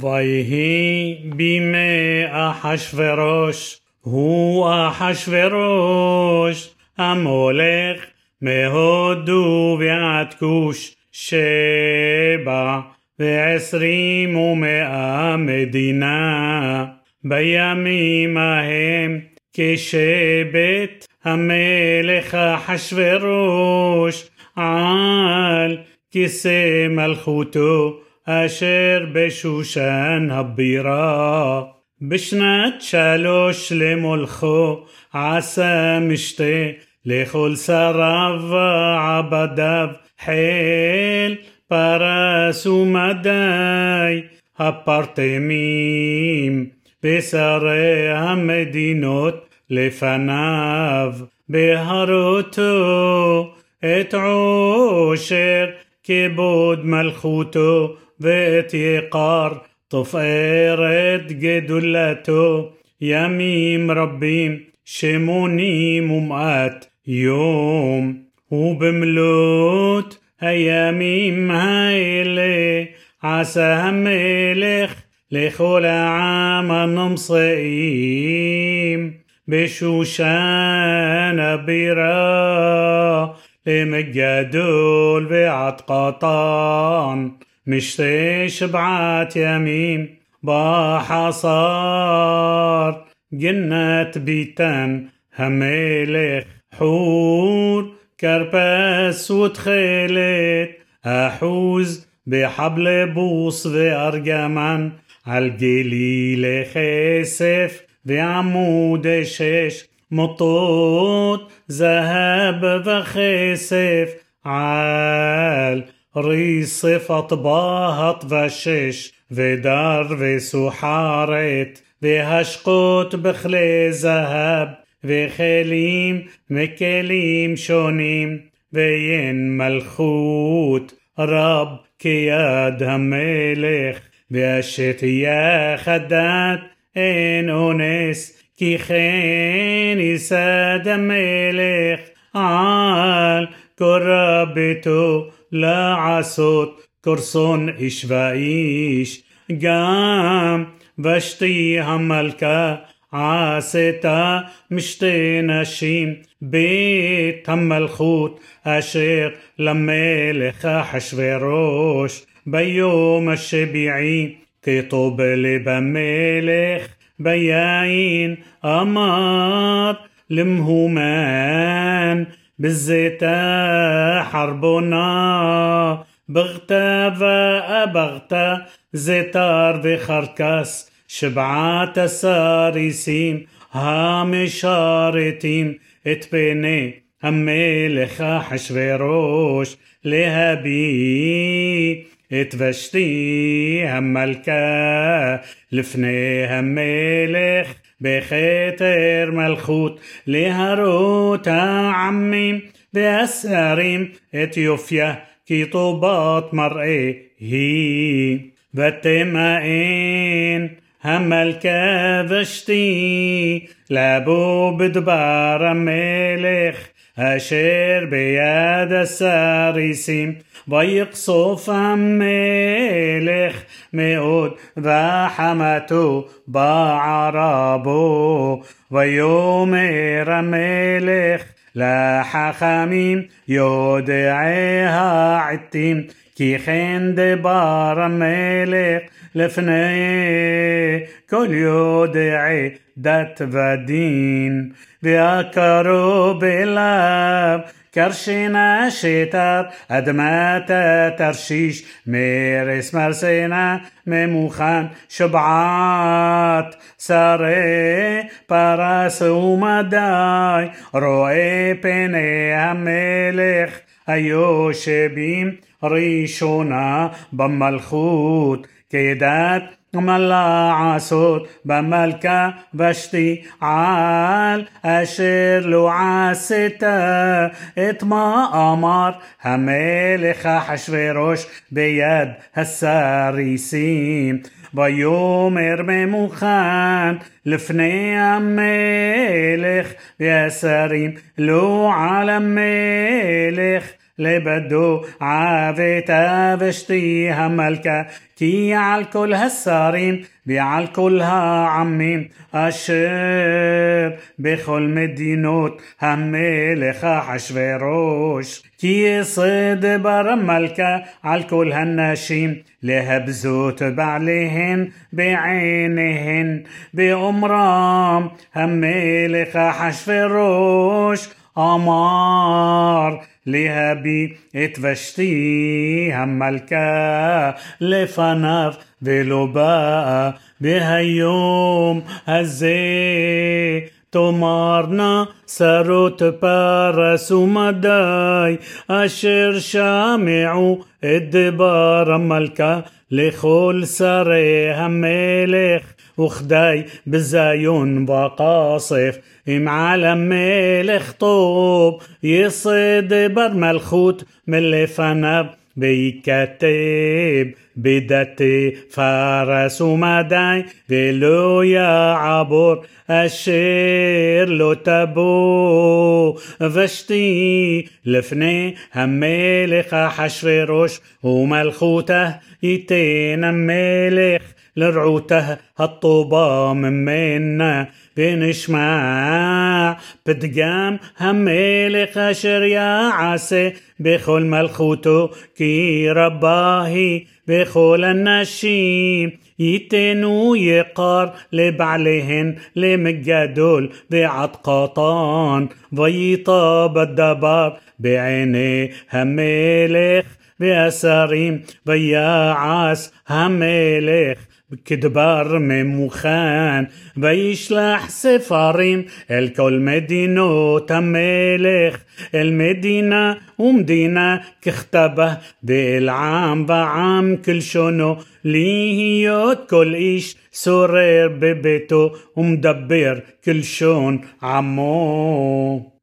ויהי בימי אחשורוש, הוא אחשורוש, המולך מהודו ועד כוש, שבע ועשרים ומאה מדינה. בימים ההם כשבט המלך אחשורוש על כיסא מלכותו אשר בשושן הבירה. בשנת שלוש למולכו עשה משתה לכל שריו ועבדיו חיל פרס ומדי הפרטמים בשרי המדינות לפניו בהרותו את עושר כבוד מלכותו ואת יקר תפארת גדולתו ימים רבים שמונים ומעט יום ובמלאת הימים האלה עשה המלך לכל העם הנמצאים בשושן הבירה למגדול ועד קטן مش شبعات يمين بحصار جنة بيتان هميلخ حور كربس وتخيلت. أحوز بحبل بوص أرجمان عالجليل خسف بعمود شش مطوط ذهب وخسف عال ريصف أطباهط وشش ودار وسحارت והשקות בכלי זהב, וכלים מכלים שונים, ואין מלכות רב כיד המלך, והשתייה חדת אין אונס, כי כן ייסד המלך על קורא ביתו לעשות קורסון איש ואיש, גם ושתי המלכה עשתה משתי נשים בית המלכות אשר למלך אחשורוש ביום השביעי כתוב לב המלך ביין אמר למהומן بالزيت حربنا بغتا فأبغتا زيتار بخركاس شبعات سارسين هام شارتين اتبيني همي لخا حشفيروش لهبي اتفشتي هم الكا لفني هم لخ בכתר מלכות להרות העמים והשרים את יופייה כי טובת מראה היא ותמאן המלכה ושתי לבוא בדבר המלך אשר ביד הסריסים ויקסוף המלך מאוד וחמתו בערה בו ויאמר המלך לחכמים יודעי העתים כי כן דבר המלך לפני כל יודעי דת ודין והקרוב אליו קרשינה שתר אדמת תרשיש מרס מרסינה ממוכן שבעת שרי פרס ומדי רואה פני המלך היושבים ראשונה במלכות כדת מלעשות במלכה ושתי על אשר לא עשית את מה אמר המלך אחשורוש ביד הסריסים ויאמר ממוכן לפני המלך והשרים לא על המלך لبدو عافتا بشتيها ملكة كي على كل هالسارين بعل كلها عمين أشير بخل مدينوت هملخ حشفيروش كي صيد بر ملكة على كل هالناشين لهبزوت بعليهن بعينهن. بأمرام هملخ حشفيروش أمار להביע את ושתי המלכה לפניו ולא באה בהיום הזה תאמרנה שרות פרס ומדי אשר שמעו את דבר המלכה לכל שרי המלך وخداي بالزايون بقاصف معلم خطوب يصيد برمى الخوت من اللي فنب بيكتب بدتي فرس ومداي بلو يا عبور أشير لو تبو. فشتي لفني هملخ حشر روش وملخوته يتين ملخ لرعوته هالطوبة منا بنشمع. بدقام هميلك أشر يا عسى بخل ملخوتو كي رباهي بخل النشيم. يتنو يقار لبعلهن لمجدول بعد قطان ويطاب الدبار بعيني هميلك بأساريم. ويعاس هميلك كدبار ممخان ويشلح سفارين الكل مدينة الملك المدينة ومدينة كختبه بالعام بعام كل شنو ليهيوت كل إيش سرر ببيته ومدبر كل شون عمو.